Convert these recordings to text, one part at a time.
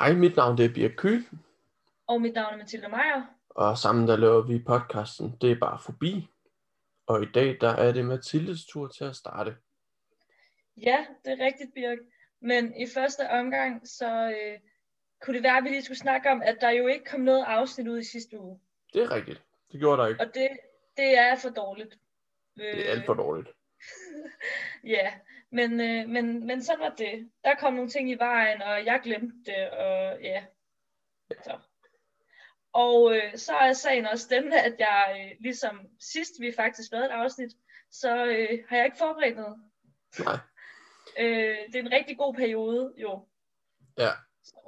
Hej, mit navn det er Birk Køhl, Og mit navn er Mathilde Meier. og sammen der laver vi podcasten Det er bare forbi. Og i dag der er det Mathildes tur til at starte. Ja, det er rigtigt, Birk. Men i første omgang, så øh, kunne det være, at vi lige skulle snakke om, at der jo ikke kom noget afsnit ud i sidste uge. Det er rigtigt. Det gjorde der ikke. Og det, det er for dårligt. Det er alt for dårligt. Ja, men, øh, men, men sådan var det. Der kom nogle ting i vejen, og jeg glemte det, og ja. Så. Og øh, så er sagen også den, at jeg, øh, ligesom sidst vi faktisk lavede et afsnit, så øh, har jeg ikke forberedt noget. Nej, Øh, det er en rigtig god periode, jo. ja,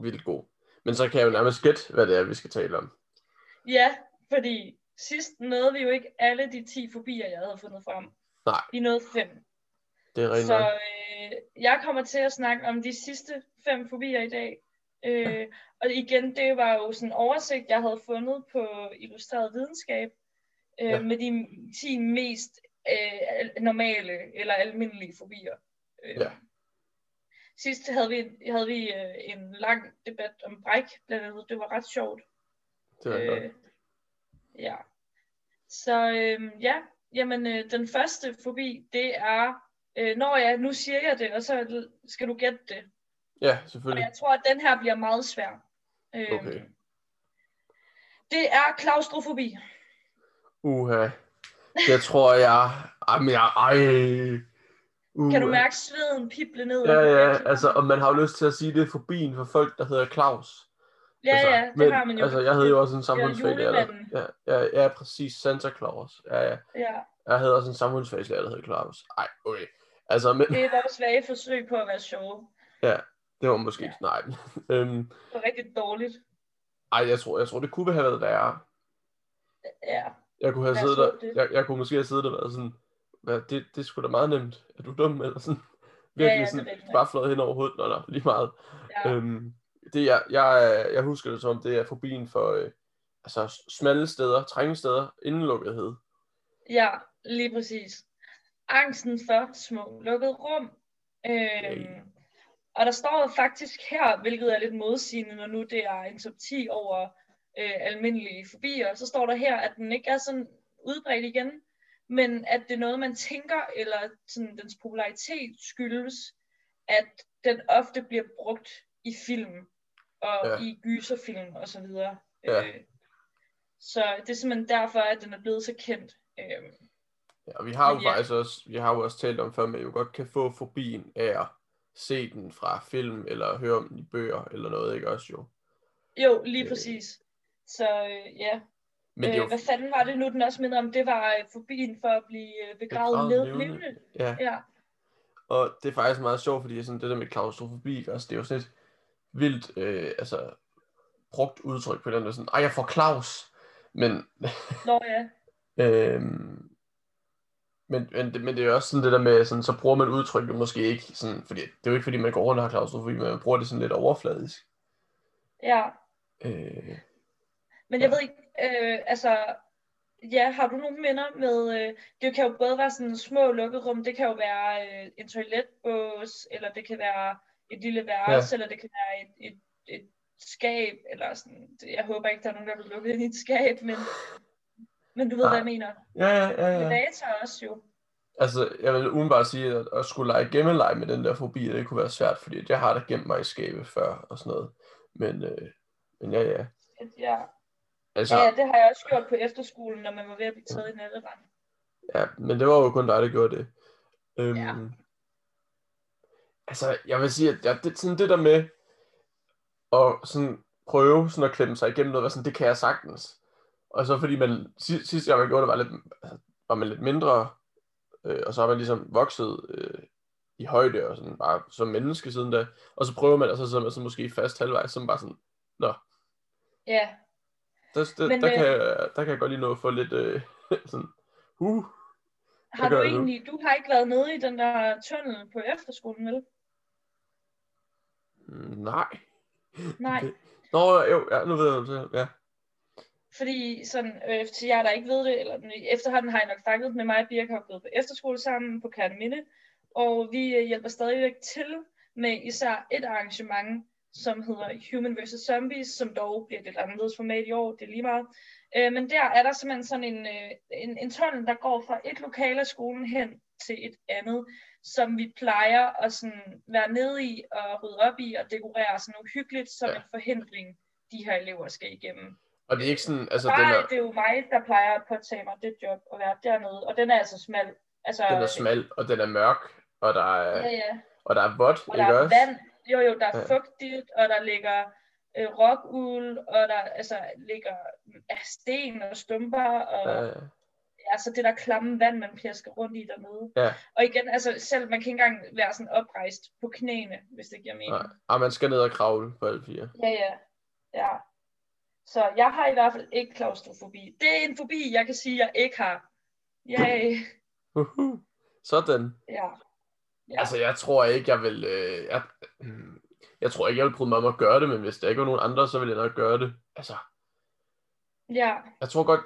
vildt god. Men så kan jeg jo nærmest gætte, hvad det er, vi skal tale om. Ja, fordi sidst nåede vi jo ikke alle de 10 fobier, jeg havde fundet frem. Nej. Vi nåede fem. Det er Så øh, jeg kommer til at snakke om de sidste fem fobier i dag. Øh, og igen, det var jo sådan en oversigt, jeg havde fundet på Illustreret Videnskab, øh, Ja. med de 10 mest øh, al- normale eller almindelige fobier. Øh, Ja. Sidst havde vi, havde vi øh, en lang debat om bræk, blandt andet. Det var ret sjovt. Det nok. Øh, ja. Så øh, ja, jamen øh, den første fobi, det er, øh, når jeg, nu siger jeg det, og så skal du gætte det. Ja, Og selvfølgelig. jeg tror, at den her bliver meget svær. Øh, Okay. Det er klaustrofobi. Uha. Det tror jeg... Jamen, jeg... Ej. Kan du Uha. mærke sveden pible ned? Ja, ja, altså, og man har jo lyst til at sige det er fobien for folk, der hedder Claus. Ja, altså, ja, det men, har man jo. Altså, jeg havde jo også en. Der, julemanden. ja, ja, ja, præcis. Santa Claus. Ja, ja. Ja, Jeg havde også en samfundsfagslærer, der hed Claus. Ej, okay. Altså, men, det er vores svage forsøg på at være sjove. det var måske ikke nej. øhm, Det var rigtig dårligt. ej, jeg tror, jeg tror, det kunne have været værre. Ja, Jeg kunne have siddet der, det. jeg, jeg kunne måske have siddet der og været sådan, hvad, det, det sgu da meget nemt. Er du dum? Eller sådan. Virkelig ja, er sådan, rigtigt. bare flået hen over hovedet, når der er lige meget. ja. Øhm, det jeg, jeg, jeg husker det som, det er fobien for øh, altså, smalle steder, trængesteder, indelukkethed. Ja, lige præcis. Angsten for små lukkede rum. Øhm, og der står faktisk her, hvilket er lidt modsigende, når nu det er en top 10 over øh, almindelige fobier, så står der her, at den ikke er sådan udbredt igen, men at det er noget, man tænker, eller sådan, dens popularitet skyldes, at den ofte bliver brugt i film, og ja. i gyserfilm og så videre. Ja. Øh, så det er simpelthen derfor, at den er blevet så kendt. Øh, Ja, og vi har jo ja. faktisk også, vi har jo også talt om før, at man jo godt kan få fobien af at se den fra film, eller høre om den i bøger, eller noget, ikke også jo. Jo, lige Øh, præcis. Så øh, ja, Men det øh, jo, hvad fanden var det nu, den også minder om? Det var øh, fobien for at blive øh, begravet Begravet ned- levende. ja, Ja, og det er faktisk meget sjovt, fordi sådan det der med klaustrofobi, også, det er jo sådan et vildt, øh, altså, brugt udtryk på den der sådan, ej, jeg får Claus, men, nå ja. Øhm, men, men, det, men det er jo også sådan det der med, sådan, så bruger man udtrykket måske ikke, sådan, fordi det er jo ikke fordi man går rundt og har klaustrofobi, man bruger det sådan lidt overfladisk. Ja, Øh, men Ja. jeg ved ikke, øh, altså, ja, har du nogle minder med, øh, det kan jo både være sådan små lukkerum, det kan jo være øh, en toiletbås, eller det kan være et lille værelse, ja. eller det kan være et, et, et skab, eller sådan, jeg håber ikke, der er nogen, der er blevet lukket ind i et skab, men, men du ved, Nej. hvad jeg mener. ja, ja, ja, Med ja. data også jo. Altså, jeg vil umiddelbart sige, at at skulle lege gemmeleje med den der fobi, det kunne være svært, fordi jeg har da gemt mig i skabet før og sådan noget. Men, øh, men ja, ja. Ja. Altså, Ja, det har jeg også gjort på efterskolen, når man var ved at blive taget i natterand. Ja, men det var jo kun dig, der gjorde det. Øhm, Ja. Altså, jeg vil sige, at jeg, det, sådan det der med at sådan prøve sådan at klemme sig igennem noget, sådan, det kan jeg sagtens. Og så fordi man, sidst, sidste gang man gjorde det, var, lidt, altså, var man lidt mindre, øh, og så har man ligesom vokset øh, i højde og sådan bare som menneske siden da. Og så prøver man, og så sidder man så måske fast halvvejs, som bare sådan, nå, Ja, der, der, Men, der, øh, kan, jeg, der kan jeg godt lige nå at få lidt øh, sådan, uh, har du egentlig, du har ikke været nede i den der tunnel på efterskolen, vel? mm, nej. Nej, Nå, jo, ja, nu ved jeg, ja. Fordi sådan, øh, til jer, der ikke ved det, eller efterhånden har jeg nok fanget med mig og Birk har gået på efterskole sammen på Kærneminde, og vi øh, hjælper stadigvæk til med især et arrangement, som hedder Human vs. Zombies, som dog bliver lidt anderledes format i år, det er lige meget. Øh, men der er der simpelthen sådan en, øh, en, en tunnel, der går fra et lokale af skolen hen til et andet, som vi plejer at sådan være nede i og rydde op i og dekorere sådan uhyggeligt som Ja. en forhindring, de her elever skal igennem. Og det er ikke sådan, altså Nej, den er, det er jo mig, der plejer at påtage mig det job at være dernede, og den er altså smal. Altså, den er smal, og den er mørk, og der er, Ja, ja. og der er vådt, Og der ikke er også? vand, jo jo, der er Ja. fugtigt, og der ligger øh, rockuld, og der altså, ligger ja, sten og stumper, og Ja, ja. altså det der klamme vand, man pjasker rundt i dernede. Ja. Og igen, altså selv, man kan ikke engang være sådan oprejst på knæene, hvis det giver mening. Nej. Ah, man skal ned og kravle på alle fire. Ja, ja. Ja. Så jeg har i hvert fald ikke klaustrofobi. Det er en fobi, jeg kan sige, jeg ikke har. Yay. Uhu. Sådan. Ja. Ja. Altså, jeg tror ikke, jeg vil... Øh, jeg, jeg tror ikke, jeg vil bryde mig om at gøre det, men hvis der ikke var nogen andre, så vil jeg nok gøre det. Altså, ja. jeg tror godt,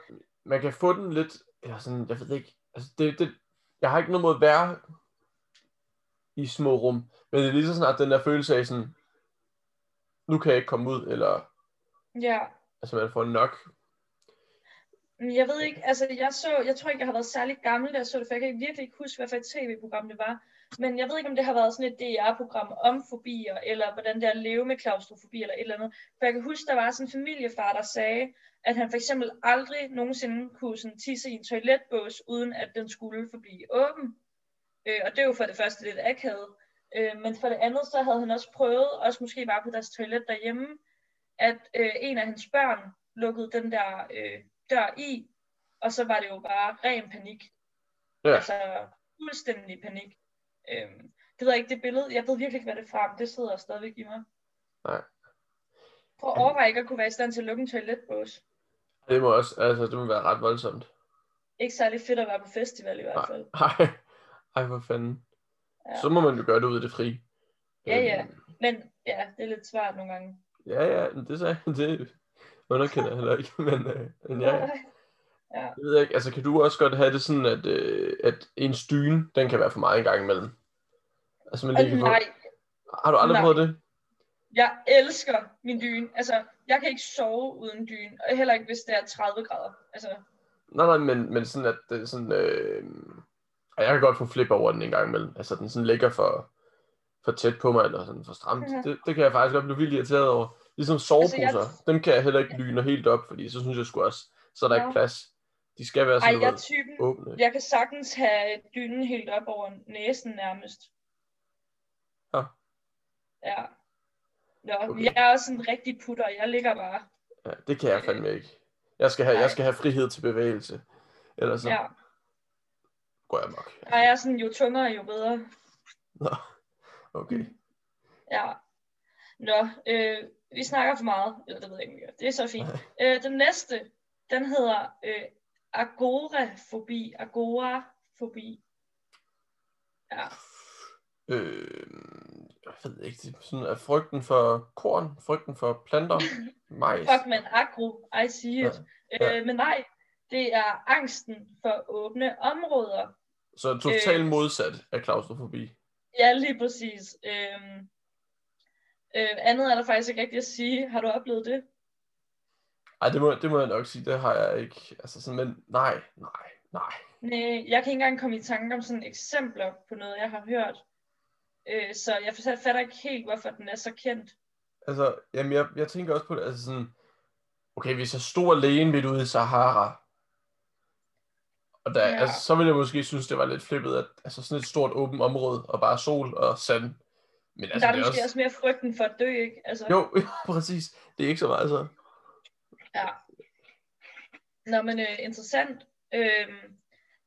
man kan få den lidt... Eller sådan, jeg ved ikke... Altså, det, det, jeg har ikke noget mod at være i små rum, men det er lige så snart den der følelse af sådan, nu kan jeg ikke komme ud, eller Ja altså man får nok. Jeg ved ikke, altså jeg så, jeg tror ikke, jeg har været særlig gammel, da jeg så det, for jeg kan virkelig ikke huske, hvad for et tv-program det var. Men jeg ved ikke, om det har været sådan et DR-program om fobier, eller hvordan det er at leve med klaustrofobi, eller et eller andet. For jeg kan huske, der var sådan en familiefar, der sagde, at han for eksempel aldrig nogensinde kunne sådan tisse i en toiletbås, uden at den skulle forblive åben. Øh, og det er jo for det første lidt akavet. Øh, men for det andet, så havde han også prøvet, også måske bare på deres toilet derhjemme, at øh, en af hans børn lukkede den der øh, dør i, og så var det jo bare ren panik. Ja. Altså fuldstændig panik. Øhm, det ved jeg ikke, det billede, jeg ved virkelig ikke, hvad det er fra, men det sidder stadigvæk i mig. Nej. Prøv at overveje ikke at kunne være i stand til at lukke en toiletbås. Det må også, altså det må være ret voldsomt. Ikke særlig fedt at være på festival i hvert Nej. fald. Ej, ej for fanden. Ja. Så må man jo gøre det ud i det fri. Ja, ja. Øhm, Men ja, det er lidt svært nogle gange. Ja, ja, det sagde det underkender jeg heller ikke, men, øh, men ja, ja. ja. Jeg ved ikke, altså kan du også godt have det sådan, at, øh, at ens dyne, den kan være for meget en gang imellem? Altså, man lige få... nej, Har du aldrig nej. prøvet det? jeg elsker min dyne. Altså, jeg kan ikke sove uden dyne, og heller ikke, hvis det er 30 grader. Altså, Nej, nej, men, men sådan, at det sådan... Øh... Jeg kan godt få flip over den en gang imellem. Altså, den sådan ligger for, for tæt på mig, eller sådan for stramt. Ja. Det, det kan jeg faktisk godt blive vildt irriteret over. Ligesom soveposer, Altså, altså, jeg... dem kan jeg heller ikke lyne helt op, fordi så synes jeg sgu også, så er der Nå. ikke plads. De skal være ej, sådan jeg er typen, åbne. jeg kan sagtens have dynen helt op over næsen nærmest. Ja. Ja. Nå, Okay. jeg er også en rigtig putter. Jeg ligger bare. Ja, det kan jeg fandme ikke. Jeg skal have, Nej. jeg skal have frihed til bevægelse. Ellers så Ja. går jeg mok. Og jeg er sådan, jo tungere, jo bedre. Nå, okay. Ja. Nå, øh, vi snakker for meget. Eller det ved jeg ikke. Det er så fint. Øh, den næste, den hedder øh, agorafobi. Agorafobi. Ja. Øh, jeg ved ikke, det er sådan er frygten for korn, frygten for planter, majs. Fuck, man, agro. I see it. Ja. Øh, men nej, det er angsten for åbne områder. Så totalt modsat af klaustrofobi. Ja, lige præcis. Øhm, øh, andet er der faktisk ikke rigtigt at sige. Har du oplevet det? Ej, det må, det må jeg nok sige, det har jeg ikke. Altså sådan, men nej, nej, nej. Nej, jeg kan ikke engang komme i tanke om sådan eksempler på noget, jeg har hørt. Øh, så jeg fatter ikke helt, hvorfor den er så kendt. Altså, jamen jeg, jeg tænker også på det, altså sådan, okay, hvis jeg stod alene midt ude i Sahara, og der, Ja. altså, så ville jeg måske synes, det var lidt flippet, at altså sådan et stort åbent område, og bare sol og sand. Men Altså, der er det måske også... også mere frygten for at dø, ikke? Altså, Jo, præcis. Det er ikke så meget så. Ja. Nå, men øh, interessant. Øhm,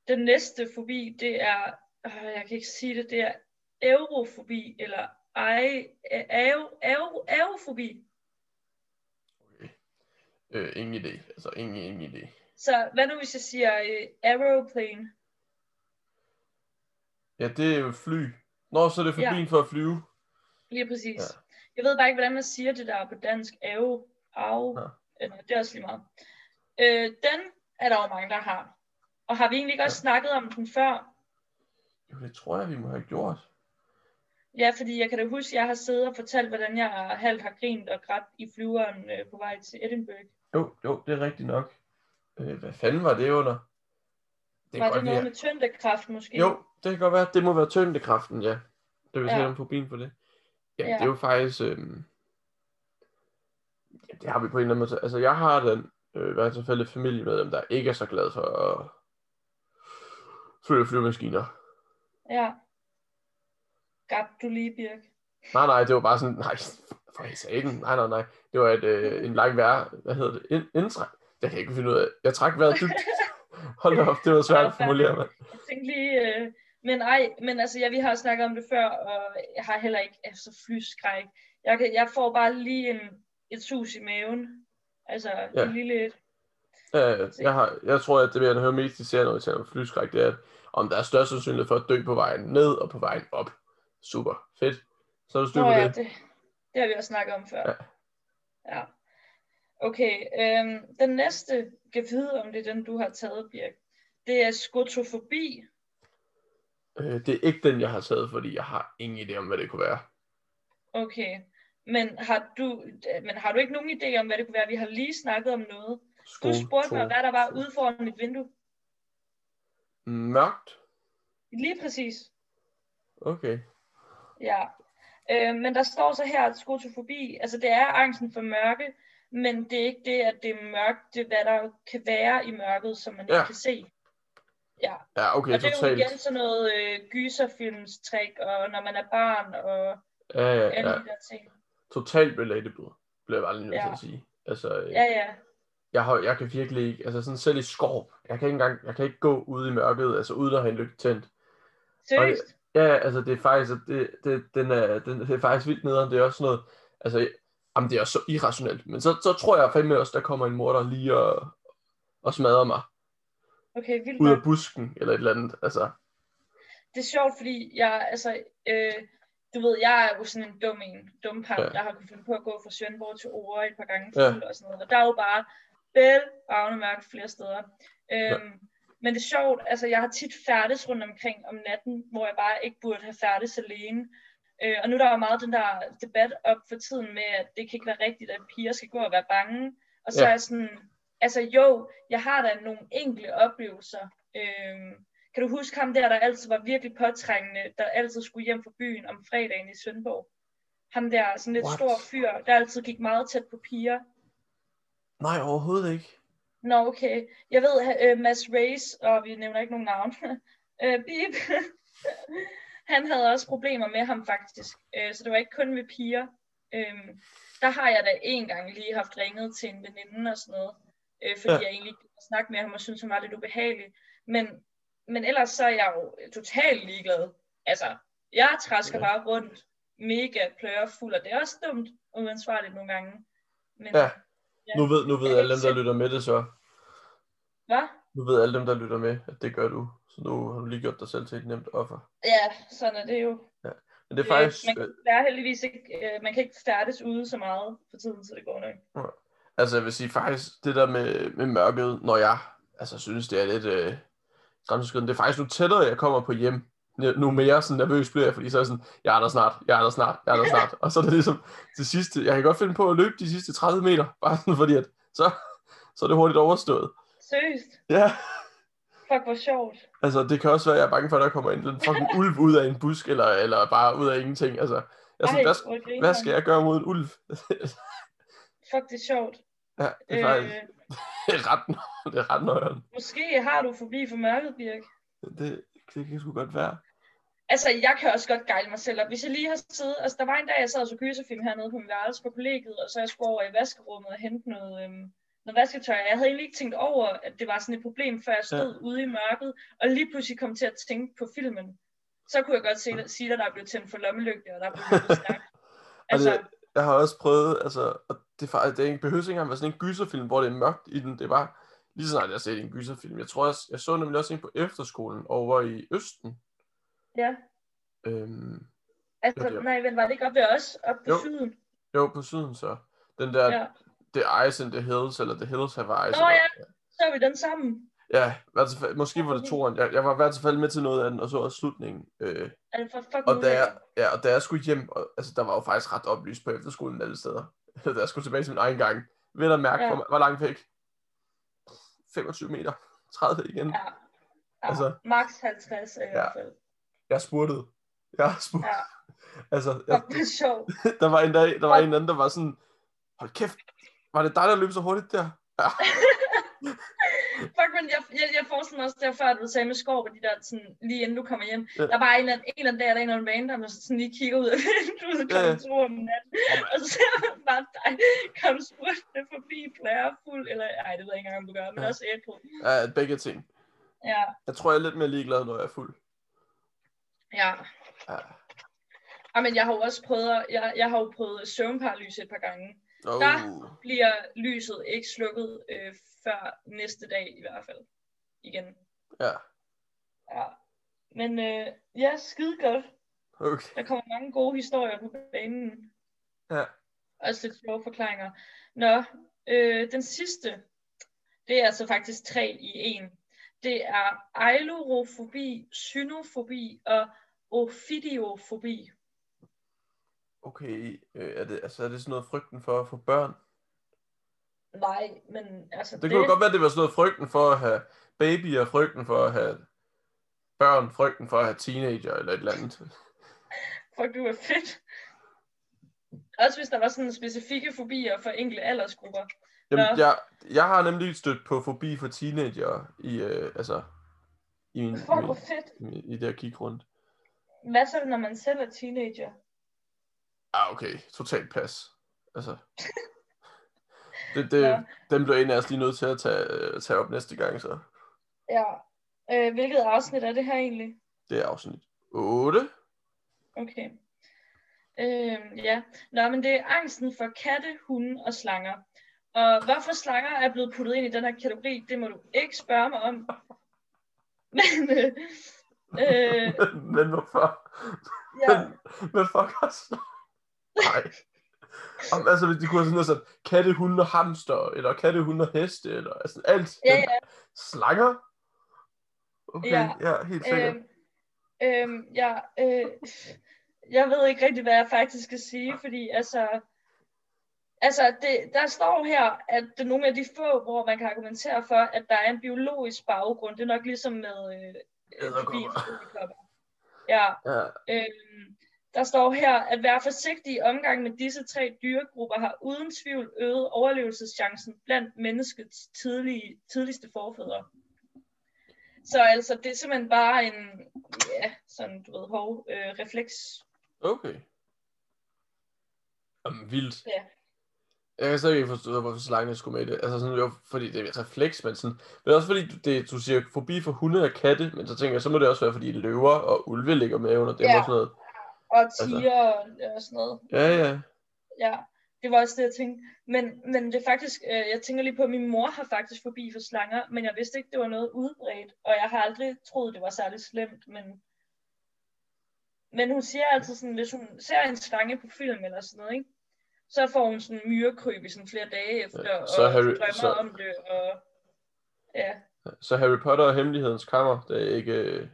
den næste fobi, det er, øh, jeg kan ikke sige det, det er eurofobi, eller ej, aero, aero, aerofobi. Okay. Øh, ingen idé. Altså, ingen, ingen idé. Så hvad nu, hvis jeg siger øh, aeroplane? Ja, det er jo fly. Nå, så er det for Ja. ja. for at flyve. Lige præcis. Ja. Ja. Jeg ved bare ikke, hvordan man siger det der på dansk. Aero, aero, Ja. ja. det er også lige meget. Øh, den er der jo mange, der har. Og har vi egentlig ikke også snakket om den før? Jo, det tror jeg, vi må have gjort. Ja, fordi jeg kan da huske, at jeg har siddet og fortalt, hvordan jeg halvt har grint og grædt i flyveren øh, på vej til Edinburgh. Jo, jo, det er rigtigt nok. Øh, hvad fanden var det under? Det var det noget med tyndekraft måske? Jo, det kan godt være. Det må være tyndekraften, ja. Det vil Ja. ja. om fobien for det. Ja, Ja. det er jo faktisk... Øh... Ja, det har vi på en eller anden måde. Altså, jeg har den øh, i hvert fald et familiemedlem, der ikke er så glad for at flyve flyvemaskiner. Ja. Gab du lige, Birk? Nej, nej, det var bare sådan, nej, for i satan, nej, nej, nej. Det var et, øh, en lang vær, hvad hedder det, ind, indtræk. Det kan jeg ikke finde ud af. Jeg træk vejret dybt. Hold da op, det var svært at formulere, mand. Jeg tænkte lige, øh, men ej, men altså, ja, vi har snakket om det før, og jeg har heller ikke altså, flyskræk. Jeg, kan, jeg får bare lige en, et sus i maven. Altså, ja. Ja. en lille et. Øh, jeg, har, jeg tror, at det, jeg hører mest i serien, når vi taler om flyskræk, det er, at om der er størst sandsynlighed for at dø på vejen ned og på vejen op. Super, fedt. Så er du styr på ja, det. det, det har vi også snakket om før. Ja. ja. Okay, øhm, den næste, kan vide, om det er den, du har taget, Birk. Det er skotofobi. Øh, det er ikke den, jeg har taget, fordi jeg har ingen idé om, hvad det kunne være. Okay, men har du, men har du ikke nogen idé om, hvad det kunne være? Vi har lige snakket om noget. Du spurgte mig, hvad der var ude foran mit vindue. Mørkt? Lige præcis. Okay. Ja. Øh, men der står så her, at skotofobi, altså det er angsten for mørke, men det er ikke det, at det er mørkt, det er hvad der kan være i mørket, som man Ja. ikke kan se. Ja, Ja, okay, og det er jo totalt. igen sådan noget øh, gyserfilmstrik, og når man er barn, og Ja, ja, alle ja. de der ting. Totalt relatable, bliver jeg aldrig nødt til Ja. at sige. Altså, øh, Ja, ja. jeg, har, jeg kan virkelig ikke, altså sådan selv i skov, jeg kan ikke engang, jeg kan ikke gå ude i mørket, altså uden at have en lygte tændt. Seriøst? Ja, altså det er faktisk, det, det, den er, den, det er faktisk vildt nederen, det er også noget, altså, jamen det er også så irrationelt, men så, så tror jeg fandme også, der kommer en morder lige og, og smadrer mig Okay, vildt ud af busken, eller et eller andet, altså, Det er sjovt, fordi jeg, altså, øh, du ved, jeg er jo sådan en dum en, dum pap, Ja. der har kunnet finde på at gå fra Svendborg til Ore et par gange Ja. fuld og sådan noget. Og der er jo bare bælragende mørkt flere steder. Øhm, Men det er sjovt, altså jeg har tit færdes rundt omkring om natten, hvor jeg bare ikke burde have færdes alene. Øh, og nu er der meget den der debat op for tiden med, at det kan ikke være rigtigt, at piger skal gå og være bange. Og så Ja. er jeg sådan, altså jo, jeg har da nogle enkelte oplevelser. Øhm, kan du huske ham der, der altid var virkelig påtrængende, der altid skulle hjem fra byen om fredagen i Svendborg? Ham der, sådan lidt What? stor fyr, der altid gik meget tæt på piger. nej, overhovedet ikke. Nå, okay. Jeg ved, uh, Mads Race, og vi nævner ikke nogen navn, uh, Bip, han havde også problemer med ham faktisk. Uh, så det var ikke kun med piger. Um, der har jeg da en gang lige haft ringet til en veninde og sådan noget, uh, fordi Ja. jeg egentlig ikke kunne snakke med ham og synes han var lidt ubehagelig. Men, men ellers så er jeg jo totalt ligeglad. Altså, jeg træsker Ja. bare rundt, mega plørfuld, og det er også dumt, uansvarligt nogle gange. Men, Ja. Ja. Nu ved, nu ved alle dem, der lytter med det så. Hvad? Nu ved alle dem, der lytter med, at det gør du. Så nu har du lige gjort dig selv til et nemt offer. Ja, sådan er det jo. Men det er faktisk, Øh, man, kan, er heldigvis ikke, øh, man kan ikke færdes ude så meget for tiden, så det går nok. altså jeg vil sige faktisk, det der med, med mørket, når jeg altså synes, det er lidt øh, grænseoverskridende, det er faktisk nu tættere, jeg kommer på hjem, nu mere sådan nervøs bliver jeg, fordi så er jeg sådan, jeg er der snart, jeg er der snart, jeg er der snart. Og så er det ligesom det sidste, jeg kan godt finde på at løbe de sidste 30 meter, bare sådan fordi at, så, så er det hurtigt overstået. Seriøst? Ja, Fuck, hvor sjovt. altså det kan også være, at jeg er bange for, at der kommer en en fucking ulv ud af en busk, eller, eller bare ud af ingenting. Altså, jeg sådan, Ej, hvad, hvad skal jeg gøre mod en ulv? Fuck, det er sjovt. ja, det er faktisk Øh, det er ret, det er ret nøjeren. måske har du forbi for mørket, Birk. Det, det kan sgu godt være. Altså, jeg kan også godt gejle mig selv op. Hvis jeg lige har siddet... Altså, der var en dag, jeg sad og så gyserfilm hernede på min værelse på kollegiet, og så jeg skulle over i vaskerummet og hente noget, øhm, noget vasketøj. Jeg havde egentlig ikke tænkt over, at det var sådan et problem, før jeg stod ja. ude i mørket, og lige pludselig kom til at tænke på filmen. Så kunne jeg godt se, sige, at der er blevet tændt for lommelygte, og der er løbet stærkt. Altså, Altså, jeg har også prøvet, altså, og det, faktisk, det er ikke behøver ikke engang være sådan en gyserfilm, hvor det er mørkt i den. Det bare, lige så snart jeg set en gyserfilm. Jeg tror også, jeg så nemlig også en på efterskolen over i Østen. ja. Øhm, Altså, det nej, men var det ikke op ved os, op på Jo. syden? jo, på syden så. Den der, Ja. The Ice in the Hills, eller The Hills Have Eyes. Nå ja. Så er vi den sammen. Ja, fald, måske var det toeren. Jeg, jeg var i hvert fald med til noget af den, og så også slutningen. Øh, og, da jeg, ja, og da jeg skulle hjem, og, altså der var jo faktisk ret oplyst på efterskolen alle steder. da jeg skulle tilbage til min egen gang. Ved at mærke, Ja. hvor, hvor langt væk? 25 meter. 30 igen. Ja. Ja, Altså- max 50 er i Ja. hvert fald. Jeg spurtede. Jeg spurgte. Ja, Altså, jeg, det er sjovt. der var en dag, der var en anden, der var sådan, hold kæft, var det dig, der løb så hurtigt der? Ja. Fuck, men jeg, jeg, jeg forestiller mig også der før, du sagde med skov, de der, sådan, lige inden du kommer hjem. Ja. Der var en eller anden, en eller anden dag, der er en eller anden random, der sådan lige kigger ud af vinduet Ja, ja. klokken to om natten. Og så ser man bare dig komme spurgte forbi plærefuld, eller ej, det ved jeg ikke engang, om du gør, men Ja. også ædru. Ja, begge ting. Ja, Jeg tror, jeg er lidt mere ligeglad, når jeg er fuld. ja. Ja. Ej, men jeg har jo også prøvet, at- jeg, jeg har jo prøvet søvnparalys et par gange. Oh. Der- Bliver lyset ikke slukket øh, før næste dag i hvert fald. Igen. Ja, Ja. Men øh, ja, skide godt. okay. Der kommer mange gode historier på banen. Ja. Også lidt sjove forklaringer. Nå, øh, den sidste, det er altså faktisk tre i en. Det er eilorofobi, synofobi og ofidiofobi. Okay, øh, er, det, altså, er det sådan noget frygten for at få børn? Nej, men altså Det kunne jo godt være, at det var sådan noget frygten for at have babyer, frygten for at have børn, frygten for at have teenager eller et eller andet. Fuck, du er fedt. Også hvis der var sådan specifikke fobier for enkelte aldersgrupper. Jamen, Nå. jeg, jeg har nemlig stødt på fobi for teenager i, øh, altså, i, min, i, Fuck, hvor min, i, i det her kig rundt. Hvad så, når man selv er teenager? Ah, okay. Totalt pas. Altså. Det, det, Ja. dem bliver en af os lige nødt til at tage, øh, tage op næste gang, så. Ja. Øh, hvilket afsnit er det her egentlig? Det er afsnit 8. Okay. Øhm, ja. Nå, men det er angsten for katte, hunde og slanger. Og hvorfor slanger er blevet puttet ind i den her kategori, det må du ikke spørge mig om. Men, øh, øh, Men hvorfor? ja, Men fuck også. Nej. Om, altså, hvis de kunne have sådan noget sådan, katte, hunde og hamster, eller katte, hunde og heste, eller altså alt. ja, ja. Slanger? Okay, Ja. ja, helt sikkert. Øhm, øhm, ja, øh, jeg ved ikke rigtig, hvad jeg faktisk skal sige, fordi altså, altså det, der står her, at det er nogle af de få, hvor man kan argumentere for, at der er en biologisk baggrund. Det er nok ligesom med øh. Ja, Ja, øhm, der står her, at være forsigtig i omgang med disse tre dyregrupper har uden tvivl øget overlevelseschancen blandt menneskets tidlige, tidligste forfædre. Så altså, det er simpelthen bare en, ja, sådan, du ved, hov, øh, refleks. okay. Jamen, vildt. Ja. Jeg kan slet ikke forstå, hvorfor slangene skulle med i det. Altså sådan, jo, fordi det er refleks, men sådan... Men også fordi, det, du siger fobi for hunde og katte, men så tænker jeg, så må det også være, fordi løver og ulve ligger med under dem Ja. og sådan noget. Og tiger og, og sådan noget. Ja, ja. Ja, det var også det, jeg tænkte. Men, men det er faktisk, øh, jeg tænker lige på, at min mor har faktisk forbi for slanger, men jeg vidste ikke, det var noget udbredt. Og jeg har aldrig troet, det var særlig slemt, men... Men hun siger altid sådan, hvis hun ser en slange på film eller sådan noget, ikke? så får hun sådan myrekryb i sådan flere dage efter, Ja, ja, så og Harry- drømmer så- om det, og ja. Så Harry Potter og Hemmelighedens Kammer, det er ikke... øh,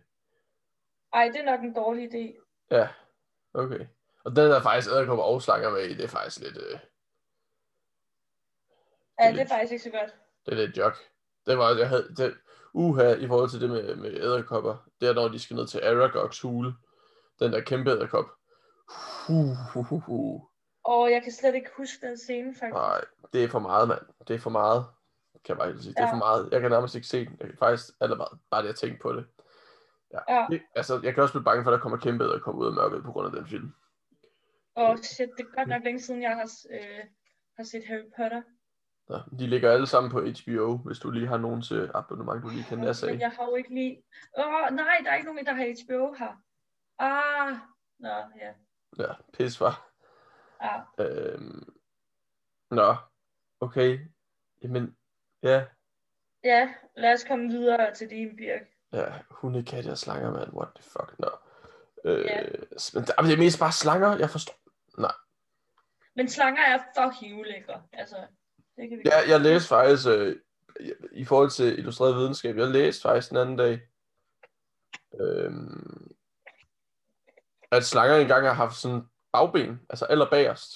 Ej, det er nok en dårlig idé. Ja, okay. Og den er faktisk æderkopper og slanger med i, det er faktisk lidt... Øh, Ja, Det er faktisk ikke så godt. det er lidt jok. Det var, jeg havde... Det, uha, i forhold til det med, med æderkopper, det er når de skal ned til Aragogs hule. Den der kæmpe æderkop. Huh, huh, huh, huh. Og jeg kan slet ikke huske den scene, faktisk. Nej, det er for meget, mand. Det er for meget. Kan jeg bare sige. Det er Ja. for meget. Jeg kan nærmest ikke se den. Jeg kan faktisk allerede bare det at tænke på det. Ja. Ja. Det, altså, jeg kan også blive bange for, at der kommer kæmpe æderkopper ud af mørket på grund af den film. Åh, oh, shit, det er godt nok længe siden, jeg har, øh, har set Harry Potter. Ja, de ligger alle sammen på HBO, hvis du lige har nogen til abonnement, du lige kan Men af. jeg har jo ikke lige... Åh, oh, nej, der er ikke nogen, der har HBO her. Ah, nå, ja. Ja, pis var. ja. Øhm... Nå, okay. Jamen, ja. Ja, lad os komme videre til din, Birk. Ja, hunde, katte og slanger, mand. What the fuck, nå. Øh, Ja. Men det er mest bare slanger, jeg forstår. Men slanger er fucking ulækre. Altså, det kan vi Ja, jeg læste faktisk øh, i forhold til illustreret videnskab, jeg læste faktisk den anden dag, øhm, at slanger engang har haft sådan bagben, altså aller bagerst.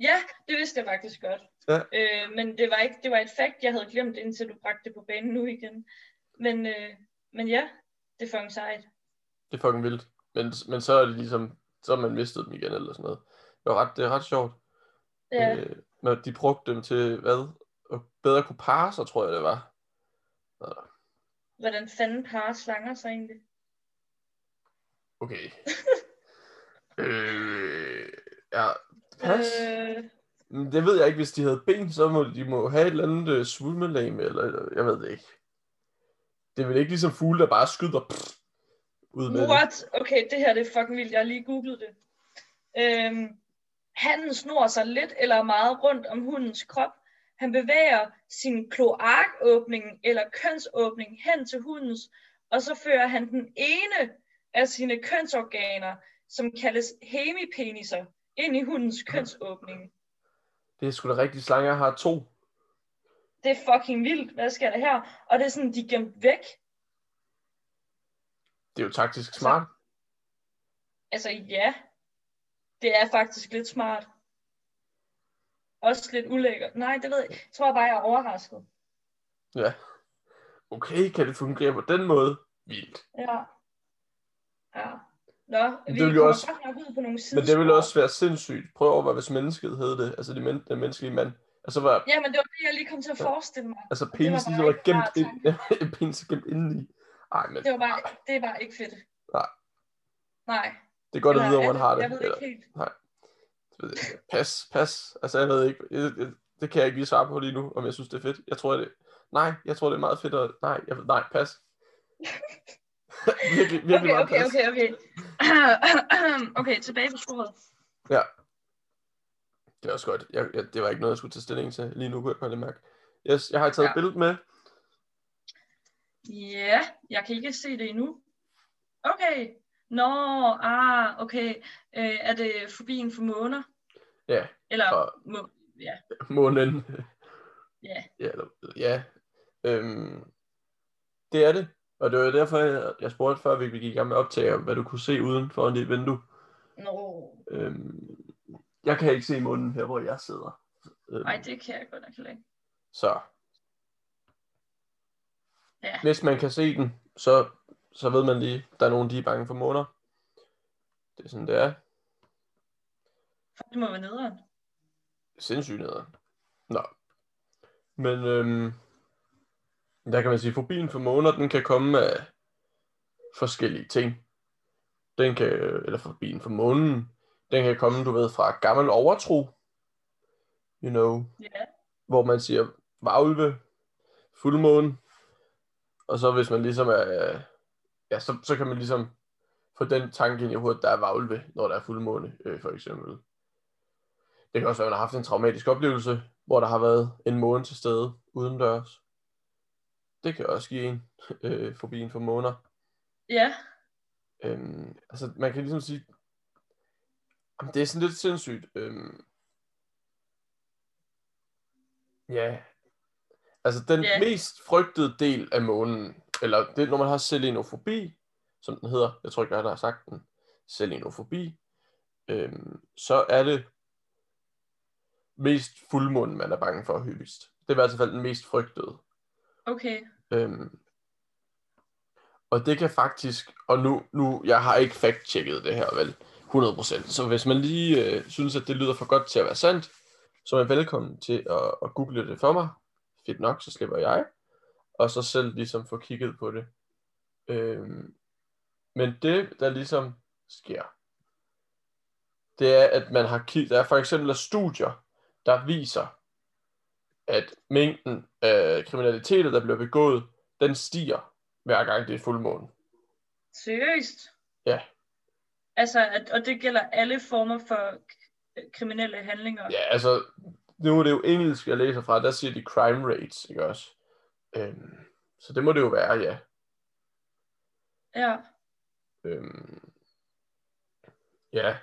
Ja, det vidste jeg faktisk godt. Ja. Øh, men det var ikke, det var et fakt, jeg havde glemt, indtil du bragte det på banen nu igen. Men, øh, men ja, det er fucking sejt. Det er fucking vildt. Men, men så er det ligesom, så har man mistet dem igen eller sådan noget. Det, var ret, det er ret sjovt. Ja, Øh, men de brugte dem til, hvad? At bedre kunne parre sig, tror jeg det var. hvordan fanden parer slanger sig egentlig? Okay. øh, ja, pas. Øh, Det ved jeg ikke, hvis de havde ben, så må de må have et eller andet svulmelame, eller, eller jeg ved det ikke. Det er vel ikke ligesom fugle, der bare skyder pff, ud med det. what? Okay, det her det er fucking vildt. Jeg har lige googlet det. Øhm, Hannen snor sig lidt eller meget rundt om hundens krop. Han bevæger sin kloakåbning eller kønsåbning hen til hundens, og så fører han den ene af sine kønsorganer, som kaldes hemipeniser, ind i hundens kønsåbning. Det er sgu da rigtigt, slanger har to. Det er fucking vildt. Hvad sker der her? Og det er sådan, de er gemt væk. Det er jo taktisk smart. Altså ja, det er faktisk lidt smart. Også lidt ulækkert. Nej, det ved jeg. Jeg tror bare, jeg er overrasket. Ja. Okay, kan det fungere på den måde? Vildt. Ja. Ja. Nå, vi det vil jo også- ud på nogle Men det ville også være sindssygt. Prøv over, hvis mennesket hed det. Altså det men, den menneskelige mand. Altså var Ja, men det var det, jeg lige kom til at forestille mig. altså det var var gemt ind. penis gemt indeni. Ej, men Det var bare, det er bare ikke fedt. Nej. Nej. det er godt at Eller vide, hvor man har det. Jeg ved Eller, ikke helt. det ved jeg. Pas, pas. Altså jeg ved ikke. Jeg, jeg, det kan jeg ikke lige svare på lige nu, om jeg synes, det er fedt. Jeg tror, det Nej, jeg tror, det er meget fedt. At... Nej, jeg... nej, pas. virkelig, virkelig Okay, meget okay, pas. okay, okay. okay, tilbage på sporet. Det er også godt. Jeg, jeg, det var ikke noget, jeg skulle tage stilling til. Lige nu kunne jeg lige mærke. Yes, jeg har taget Ja. et billede med. Ja, jeg kan ikke se det endnu. Okay. Nå, ah, okay. Øh, er det fobien for måner? Ja, Eller, Og- må, ja, månen. ja. Ja, eller, ja. Øhm, det er det. Og det var derfor, jeg, jeg spurgte før, vi gik i gang med at optage, hvad du kunne se uden for dit vindue. Nå, Øhm, jeg kan ikke se munden her, hvor jeg sidder. Øhm, nej, det kan jeg godt nok heller ikke. Så. Ja. Hvis man kan se den, så, så ved man lige, der er nogen, de er bange for måner. Det er sådan, det er. Det må være nederen. Sindssygt nederen. Nå. Men øhm, der kan man sige, fobien for måner, den kan komme af forskellige ting. Den kan, eller fobien for månen, den kan komme, du ved, fra gammel overtro. You know, Ja, hvor man siger varulve, fuldmåne, og så hvis man ligesom er, ja, så, så kan man ligesom få den tanke ind i hovedet, der er varulve, når der er fuldmåne, øh, for eksempel. Det kan også være, at man har haft en traumatisk oplevelse, hvor der har været en måne til stede udendørs. Det kan også give en øh, fobien for måner. ja, Øhm, altså, man kan ligesom sige, det er sådan lidt sindssygt. Øhm, ja, altså den Ja. mest frygtede del af månen, eller det, når man har selenofobi, som den hedder, jeg tror ikke, jeg har sagt den, selenofobi, øhm, så er det mest fuldmånen, man er bange for hyppigst. Det er i hvert fald den mest frygtede. okay. Øhm, og det kan faktisk, og nu, nu jeg har ikke fact-checket det her vel, 100%, så hvis man lige øh, synes, at det lyder for godt til at være sandt, så er man velkommen til at, at google det for mig. Fedt nok, så slipper jeg. Og så selv ligesom få kigget på det. Øhm, men det, der ligesom sker, det er, at man har kigget, der er for eksempel studier, der viser, at mængden af kriminalitet, der bliver begået, den stiger hver gang det er fuldmåne. Seriøst? Ja. Altså, at, og det gælder alle former for kriminelle handlinger? Ja, altså, nu er det jo engelsk, jeg læser fra, der siger de crime rates, ikke også? Øhm, så det må det jo være, ja. Ja. Øhm, ja.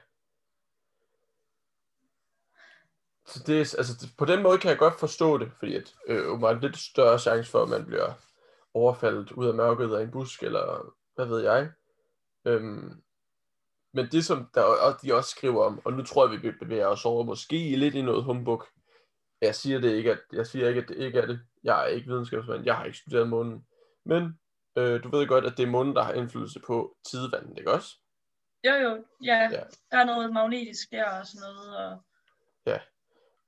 Så det er, altså, på den måde kan jeg godt forstå det, fordi at, øh, åbenbart lidt større chance for, at man bliver overfaldet ud af mørket af en busk, eller hvad ved jeg. Øhm, men det, som der, og de også skriver om, og nu tror jeg, vi bevæger os over måske lidt i noget humbug. Jeg siger, det ikke, at, jeg siger ikke, at det ikke er det. Jeg er ikke videnskabsmand, jeg har ikke studeret månen. Men øh, du ved godt, at det er månen, der har indflydelse på tidevandet, ikke også? Jo, jo, ja. Ja. ja. Der er noget magnetisk der og sådan noget. Og...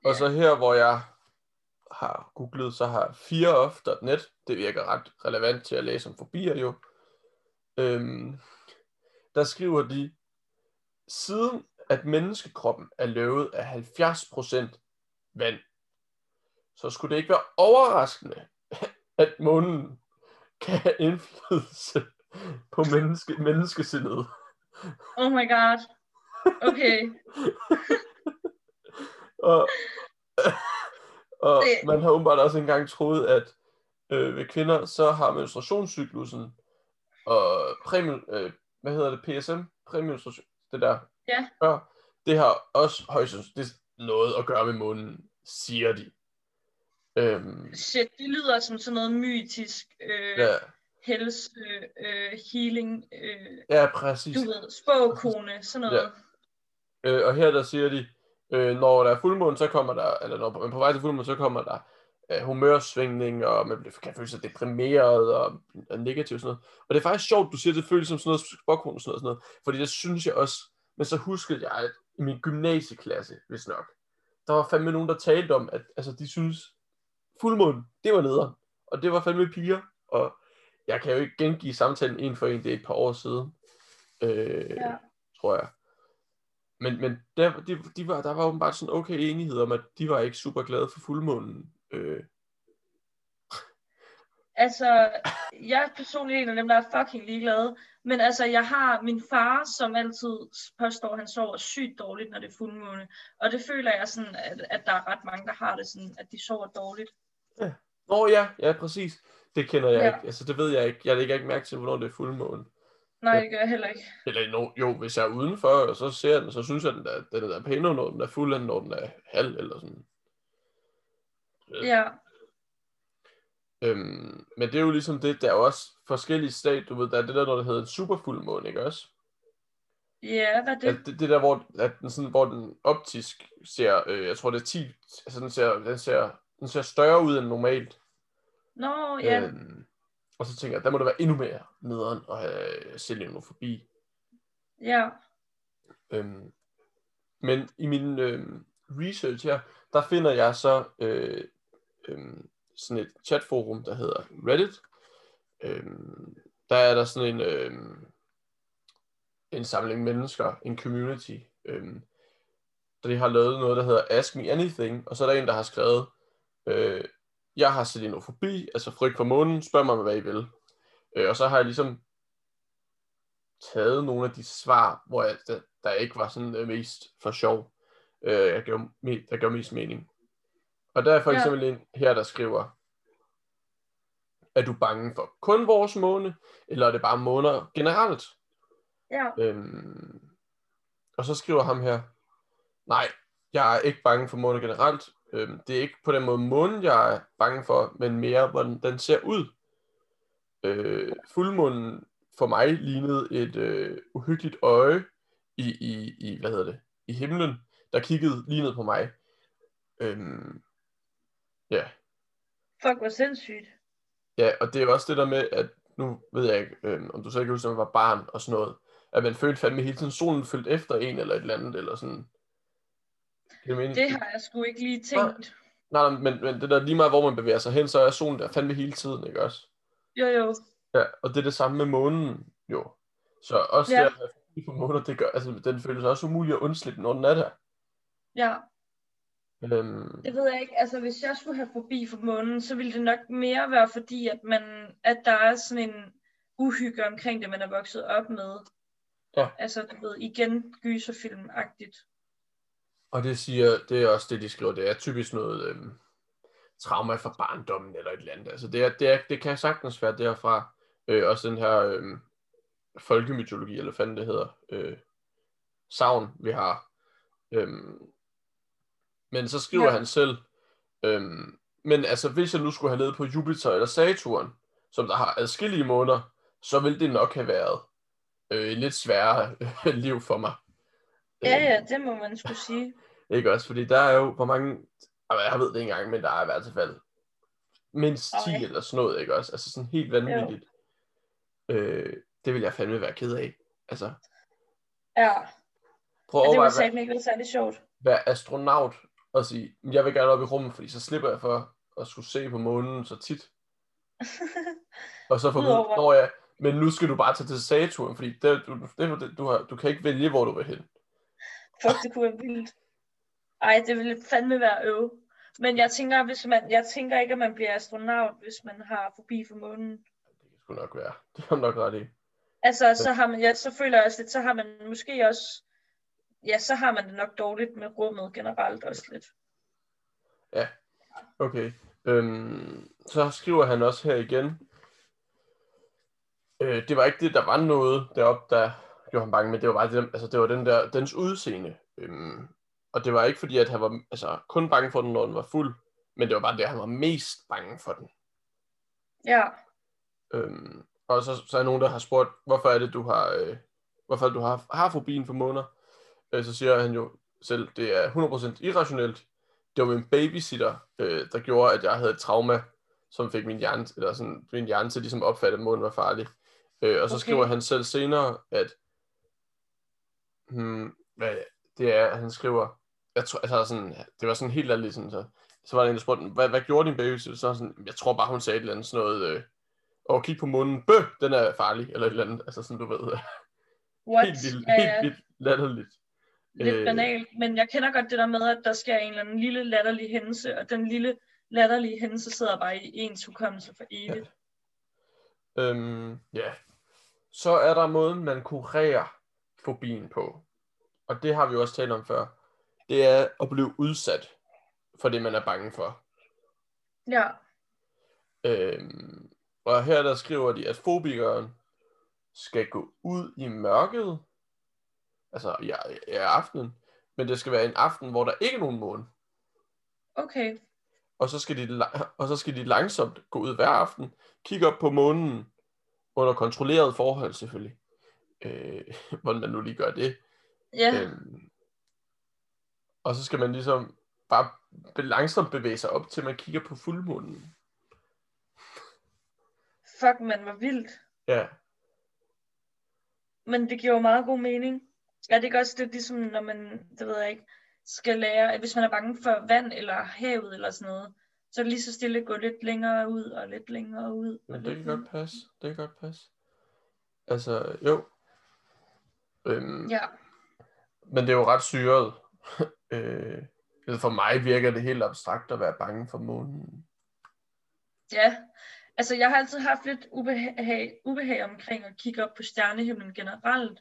Og så her, hvor jeg har googlet, så har 4off.net, det virker ret relevant til at læse om fobier jo. Øhm, der skriver de, siden at menneskekroppen er løbet af 70% vand, så skulle det ikke være overraskende, at månen kan have indflydelse på menneske, menneskesindet. Oh my god. Okay. Og, og man har åbenbart også engang troet, at øh, ved kvinder, så har menstruationscyklusen og præmie, øh, hvad hedder det, PSM, præmenstruation, det der, Ja. før, det har også højst det noget at gøre med månen, siger de. Øhm, Shit, det lyder som sådan noget mytisk øh, ja, helse, øh, healing, øh, ja, præcis. du ved, spåkone, sådan noget. Øh, og her der siger de, øh, når der er fuldmåne, så kommer der, eller når man på vej til fuldmåne, så kommer der øh, humørsvingning, og man bliver- kan føle sig deprimeret og, og negativ og sådan noget. Og det er faktisk sjovt, du siger, det føles som sådan noget spåkone og sådan noget, fordi det synes jeg også, men så huskede jeg, at i min gymnasieklasse, hvis nok, der var fandme nogen, der talte om, at altså, de synes, fuldmåne, det var nederen, og det var fandme piger, og jeg kan jo ikke gengive samtalen en for en, det er et par år siden, øh, Ja. tror jeg. Men, men der, de, de var, der var åbenbart sådan okay enighed om, at de var ikke super glade for fuldmånen. Øh, Altså, jeg er personligt en af dem, der er fucking ligeglade. Men altså, jeg har min far, som altid påstår, at han sover sygt dårligt, når det er fuldmåne. Og det føler jeg sådan, at, at der er ret mange, der har det sådan, at de sover dårligt. Nå ja, ja præcis. Det kender jeg Ja. ikke. Altså det ved jeg ikke. Jeg lægger ikke mærke til, hvornår det er fuldmåne. Nej, det gør jeg heller ikke. Eller no, jo, hvis jeg er udenfor, og så ser jeg den, så synes jeg, den er, den er pænere, når den er fuld, end når den er halv, eller sådan. Ja, Øhm, men det er jo ligesom det, der er også forskellige stadier, du ved, der er det der, når det hedder en superfuldmåne, ikke også? ja hvad er det? Det, det, det der, hvor, at den, sådan, hvor den optisk ser, øh, jeg tror det er 10, altså den ser, den ser, den ser større ud end normalt. Nå, ja. Øhm, og så tænker jeg, der må det være endnu mere nederen at have selenofobi. Ja, Øhm, men i min øhm, research her, der finder jeg så øh, øh, sådan et chatforum, der hedder Reddit. Øh, der er der sådan en, øh, en samling mennesker, en community, øh, der de har lavet noget, der hedder Ask Me Anything, og så er der en, der har skrevet, øh, jeg har selenofobi, altså frygt for månen, spørg mig, hvad I vil. Øh, og så har jeg ligesom taget nogle af de svar, hvor jeg, der, der ikke var sådan øh, mest for sjov, øh, jeg gav, der gav mest mening. Og der er for Ja. eksempel en her, der skriver, er du bange for kun vores måne, eller er det bare måner generelt? ja, Øhm, og så skriver ham her, nej, jeg er ikke bange for månen generelt. Øhm, det er ikke på den måde månen, jeg er bange for, men mere, hvordan den ser ud. Øh, fuldmånen for mig lignede et øh, uhyggeligt øje i, i, i, hvad hedder det, i himlen, der kiggede lige ned på mig. Øhm, ja, fuck, hvor sindssygt. Ja, og det er jo også det der med, at nu ved jeg ikke, øh, om du så ikke husker, at man var barn og sådan noget, at man følte fandme hele tiden, solen følte efter en eller et eller andet, eller sådan. Det, mener, Det har jeg sgu ikke lige tænkt. Nej, nej, men, men det der lige meget, hvor man bevæger sig hen, så er solen der fandme hele tiden, ikke også? Jo, jo. Ja, og det er det samme med månen, jo. Så også Ja. der, på måner, det gør, altså den føles også umulig at undslippe, når den er der. Ja, Øhm, det ved jeg ikke. Altså, hvis jeg skulle have forbi for månen, så ville det nok mere være fordi, at, man, at der er sådan en uhygge omkring det, man er vokset op med. Ja. Altså, du ved, igen gyserfilm-agtigt. Og det siger, det er også det, de skriver, det er typisk noget øhm, trauma fra barndommen eller et eller andet. Altså det, er, det, er, det kan sagtens være derfra. Øh, også den her øhm, folkemytologi, eller hvad fanden det hedder, øh, savn, vi har. Øhm, Men så skriver Ja. han selv, øhm, men altså hvis jeg nu skulle have levet på Jupiter eller Saturn, som der har adskillige måneder, så ville det nok have været øh, et lidt sværere øh, liv for mig. Ja, ja, det må man skulle sige. Ikke også, fordi der er jo, hvor mange, altså, jeg ved det ikke engang, men der er i hvert fald mindst 10 Ej. eller sådan noget, ikke også? Altså sådan helt vanvittigt. Øh, det vil jeg fandme være ked af. Altså, Ja, prøv at ja det var sagt ikke været særlig sjovt. være astronaut og sige, "Men jeg vil gerne op i rummet, fordi så slipper jeg for at skulle se på månen så tit. Og så få at vide, Udover- "Nå ja, men nu skal du bare tage til Saturn, fordi det, du, det, du, har, du kan ikke vælge, hvor du vil hen. Fuck, det kunne være vildt. Ej, det ville fandme være øve. Men jeg tænker, hvis man, jeg tænker ikke, at man bliver astronaut, hvis man har fobi for månen. Det kan sgu nok være. Det har nok ret i. Altså, så har man, ja, så føler jeg også lidt, så har man måske også, ja, så har man det nok dårligt med rummet generelt også lidt. Okay. Øhm, så skriver han også her igen. Øh, det var ikke det, der var noget deroppe, der gjorde ham bange, men det var bare det, altså, det var den der, dens udseende. Øhm, og det var ikke fordi, at han var altså, kun bange for den, når den var fuld, men det var bare det, han var mest bange for den. Ja, Øhm, og så, så er nogen, der har spurgt, hvorfor er det, du har, øh, hvorfor du har, har fobien for måner? Øh, så siger han jo selv, det er 100% irrationelt. Det var min babysitter, øh, der gjorde, at jeg havde et trauma, som fik min hjerne, eller sådan, min hjerne til ligesom at opfatte, at månen var farlig. Øh, og så Okay. skriver han selv senere, at hmm, hvad det er, han skriver, jeg tror, altså sådan, det var sådan helt ærligt, sådan, så, så var der en, der spurgte, hvad, hvad gjorde din babysitter? Så sådan, jeg tror bare, hun sagde et eller andet sådan noget, øh, og kig på munden, bøh, den er farlig, eller et eller andet, altså sådan, du ved, what? helt vildt, ja, ja, helt vildt latterligt. Lidt Øh, banalt. Men jeg kender godt det der med, at der sker en eller anden lille latterlig hændelse, og den lille latterlige hændelse sidder bare i ens hukommelse for evigt. Øhm, ja. Så er der måden, man kurerer fobien på. Og det har vi jo også talt om før. Det er at blive udsat for det, man er bange for. Ja, Øhm, og her der skriver de, at fobikeren skal gå ud i mørket, altså i, i aftenen, men det skal være en aften, hvor der ikke er nogen måne. okay. Og så skal de, og så skal de langsomt gå ud hver aften, kigge op på månen, under kontrolleret forhold selvfølgelig. Øh, hvordan man nu lige gør det. Ja, Øhm, og så skal man ligesom bare langsomt bevæge sig op, til man kigger på fuldmånen. fuck man, hvor vildt. Ja, Men det giver jo meget god mening. Er det ikke også det, ligesom når man, det ved jeg ikke, skal lære, at hvis man er bange for vand eller havet eller sådan noget, så er det lige så stille gå lidt længere ud og lidt længere ud. men det kan godt passe. Det kan godt passe. Altså, jo. Øhm, Ja, Men det er jo ret syret. øh, for mig virker det helt abstrakt at være bange for månen. ja. Altså, jeg har altid haft lidt ubehag, ubehag omkring at kigge op på stjernehimlen generelt.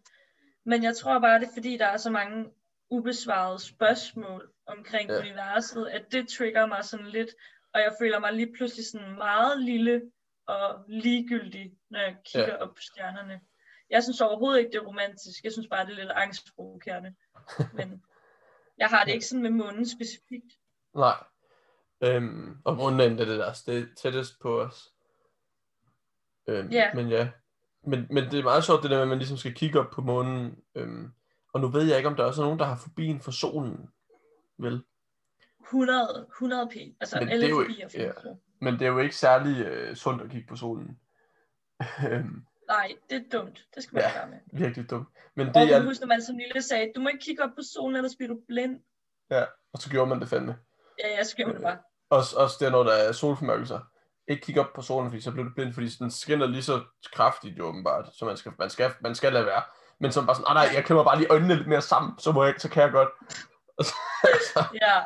Men jeg tror bare, det er fordi, der er så mange ubesvarede spørgsmål omkring Ja. universet, at det trigger mig sådan lidt. Og jeg føler mig lige pludselig sådan meget lille og ligegyldig, når jeg kigger ja. op på stjernerne. Jeg synes overhovedet ikke, det er romantisk. Jeg synes bare, det er lidt angstprovokerende. Men jeg har det ikke sådan med månen specifikt. Nej. Øhm, og månen er det der det er tættest på os. Øhm, Ja. Men ja. Men, men det er meget sjovt det der med, at man ligesom skal kigge op på månen. Øhm, og nu ved jeg ikke, om der også er nogen, der har fobien for solen. Vel? 100, 100 p. Altså Men det alle er jo forbier. ikke- ja. Ja. Men det er jo ikke særlig øh, sundt at kigge på solen. Øhm, Nej, det er dumt. Det skal man Ja. ikke gøre med. virkelig dumt. Men Og det jeg er, husker, man som lille sagde, du må ikke kigge op på solen, ellers bliver du blind. ja, og så gjorde man det fandme. Ja, jeg skrev det bare. Også, også der, når der er solformørkelser. Ikke kigge op på solen, fordi så bliver du blind, fordi den skinner lige så kraftigt jo åbenbart, så man skal, man skal, man skal lade være. Men så bare sådan, nej, nej, jeg klemmer bare lige øjnene lidt mere sammen, så, må jeg, så kan jeg godt. Så, altså, Ja.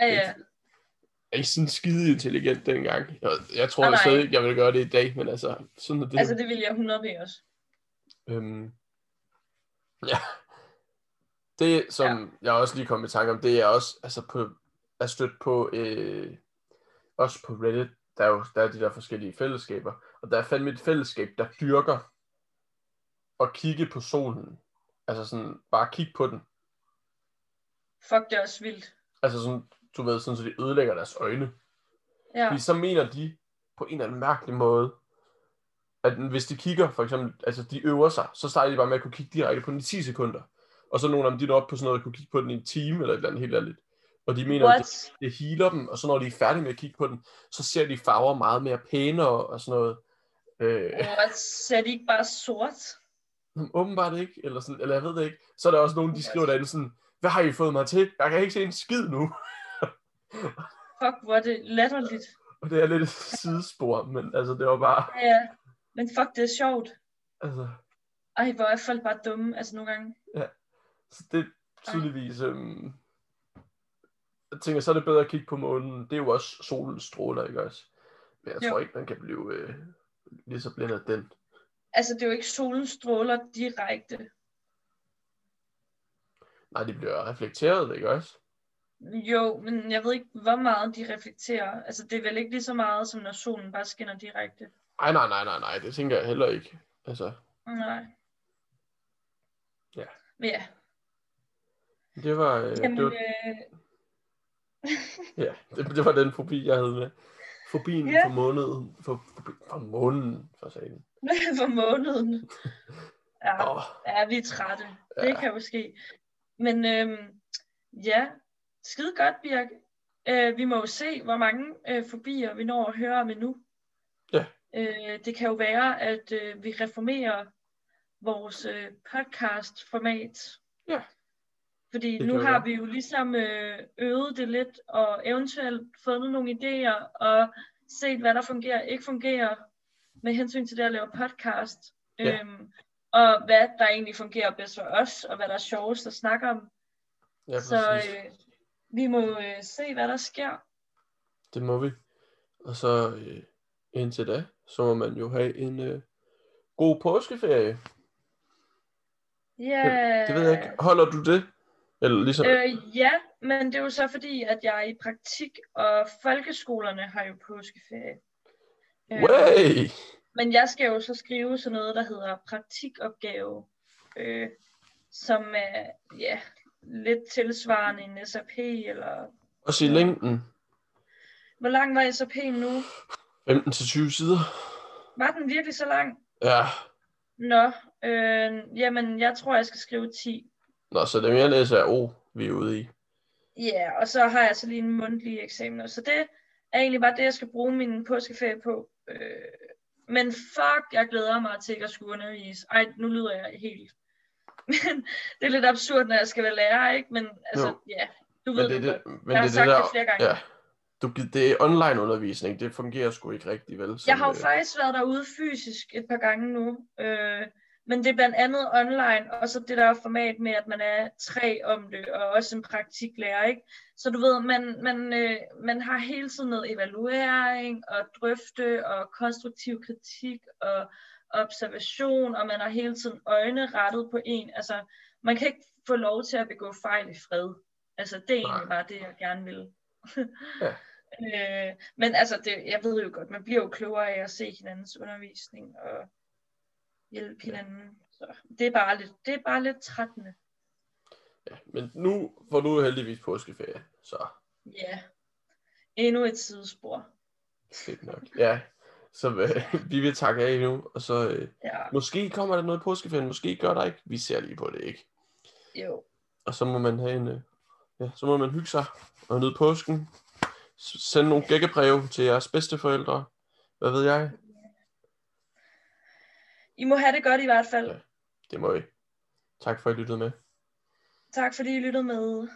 ja, ja. jeg er ikke sådan skide intelligent dengang. Jeg, jeg tror nej. stadig ikke, jeg vil gøre det i dag, men altså, sådan er det. Altså, det vil jeg 100 p også. Øhm, ja. Det, som ja. jeg også lige kom i tanke om, det er også altså på, er stødt på, øh, også på Reddit, der er jo der er de der forskellige fællesskaber, og der er fandme et fællesskab, der dyrker at kigge på solen. Altså sådan, bare kigge på den. Fuck, det er også vildt. Altså sådan, du ved, sådan, så de ødelægger deres øjne. Ja, Fordi så mener de på en eller anden mærkelig måde, at hvis de kigger, for eksempel, altså de øver sig, så starter de bare med at kunne kigge direkte på den i 10 sekunder. Og så nogle af dem, de når op på sådan noget, at kunne kigge på den i en time, eller et eller andet helt ærligt. Og de mener, at det, what? det healer dem, og så når de er færdige med at kigge på den, så ser de farver meget mere pænere og sådan noget. Øh, What? Ser de ikke bare sort? åbenbart ikke, eller, sådan, eller jeg ved det ikke. Så er der også nogen, de skriver derinde sådan, hvad har I fået mig til? Jeg kan ikke se en skid nu. Fuck, hvor er det latterligt. Og det er lidt et sidespor, men altså det var bare, Ja, ja. Men fuck, det er sjovt. altså, Ej, hvor er folk bare dumme, altså nogle gange. så det er tydeligvis, øhm, jeg tænker, så er det bedre at kigge på månen. Det er jo også solens stråler, ikke også? Men jeg Jo. tror ikke, man kan blive øh, lige så blind af den. Altså, det er jo ikke solens stråler direkte. Nej, de bliver reflekteret, ikke også? Jo, men jeg ved ikke, hvor meget de reflekterer. Altså, det er vel ikke lige så meget, som når solen bare skinner direkte. Ej, nej, nej, nej, nej, det tænker jeg heller ikke. Altså, Nej. Ja. Ja, det var, øh, Jamen, det, var, øh, ja, det, det var den fobi, jeg havde med. Fobien Ja. for måneden, for, for, for månen, for sagen. for måneden. Ja, Åh, ja, vi er trætte. Det Ja. kan jo ske. Men øhm, ja, skide godt, Birk. Øh, vi må jo se, hvor mange øh, fobier vi når at høre om endnu. Ja. Øh, det kan jo være, at øh, vi reformerer vores øh, podcast-format. Ja. Fordi Det nu har være. vi jo ligesom øh, øvet det lidt, og eventuelt fundet nogle idéer, og set, hvad der fungerer og ikke fungerer, med hensyn til det at lave podcast. Ja. Øhm, og hvad der egentlig fungerer bedst for os, og hvad der er sjovest at snakke om. ja, Så øh, vi må øh, se, hvad der sker. Det må vi. Og så øh, indtil da, så må man jo have en øh, god påskeferie. Ja. Det ved jeg ikke. Holder du det? Eller ligesom... Øh, ja, men det er jo så fordi, at jeg er i praktik, og folkeskolerne har jo påskeferie. Øh, Way! Men jeg skal jo så skrive sådan noget, der hedder praktikopgave, øh, som er ja, lidt tilsvarende en SAP, eller Også i længden. hvor lang var SAP nu? 15-20 sider. Var den virkelig så lang? Ja. Nå, øh, jamen jeg tror, jeg skal skrive 10. Nå, så det er mere en SRO, vi er ude i. Ja, og så har jeg så lige en mundtlig eksamen. Så det er egentlig bare det, jeg skal bruge min påskeferie på. Øh, men fuck, jeg glæder mig til ikke at skulle undervise. Ej, nu lyder jeg helt. Men det er lidt absurd, når jeg skal være lærer, ikke? Men altså, Jo. ja, du Men ved det, er det, det, men Jeg har det, sagt det det der, flere gange. Ja. Du, det er online undervisning, det fungerer sgu ikke rigtig vel. Jeg som, har jo øh, faktisk været derude fysisk et par gange nu. Øh, men det er blandt andet online, og så det der format med, at man er tre om det, og også en praktiklærer, ikke? Så du ved, man, man, øh, man har hele tiden noget evaluering, og drøfte, og konstruktiv kritik, og observation, og man har hele tiden øjne rettet på en. Altså, man kan ikke få lov til at begå fejl i fred. Altså, det er egentlig bare det, jeg gerne vil. Ja. øh, men altså, det, jeg ved jo godt, man bliver jo klogere af at se hinandens undervisning, og hjælpe hinanden. Så det er bare lidt, det er bare lidt trættende. Ja, men nu får du heldigvis påskeferie, så Ja. Endnu et sidespor. fedt nok. Ja, så øh, vi vil takke af nu, og så øh, Ja, måske kommer der noget i påskeferien, måske gør der ikke. Vi ser lige på det, ikke? jo. Og så må man have en, øh, ja, så må man hygge sig og nyde påsken. S- Send nogle gækkebreve til jeres bedsteforældre. Hvad ved jeg? I må have det godt i hvert fald. Ja. Det må I. Tak for at I lyttede med. Tak fordi I lyttede med.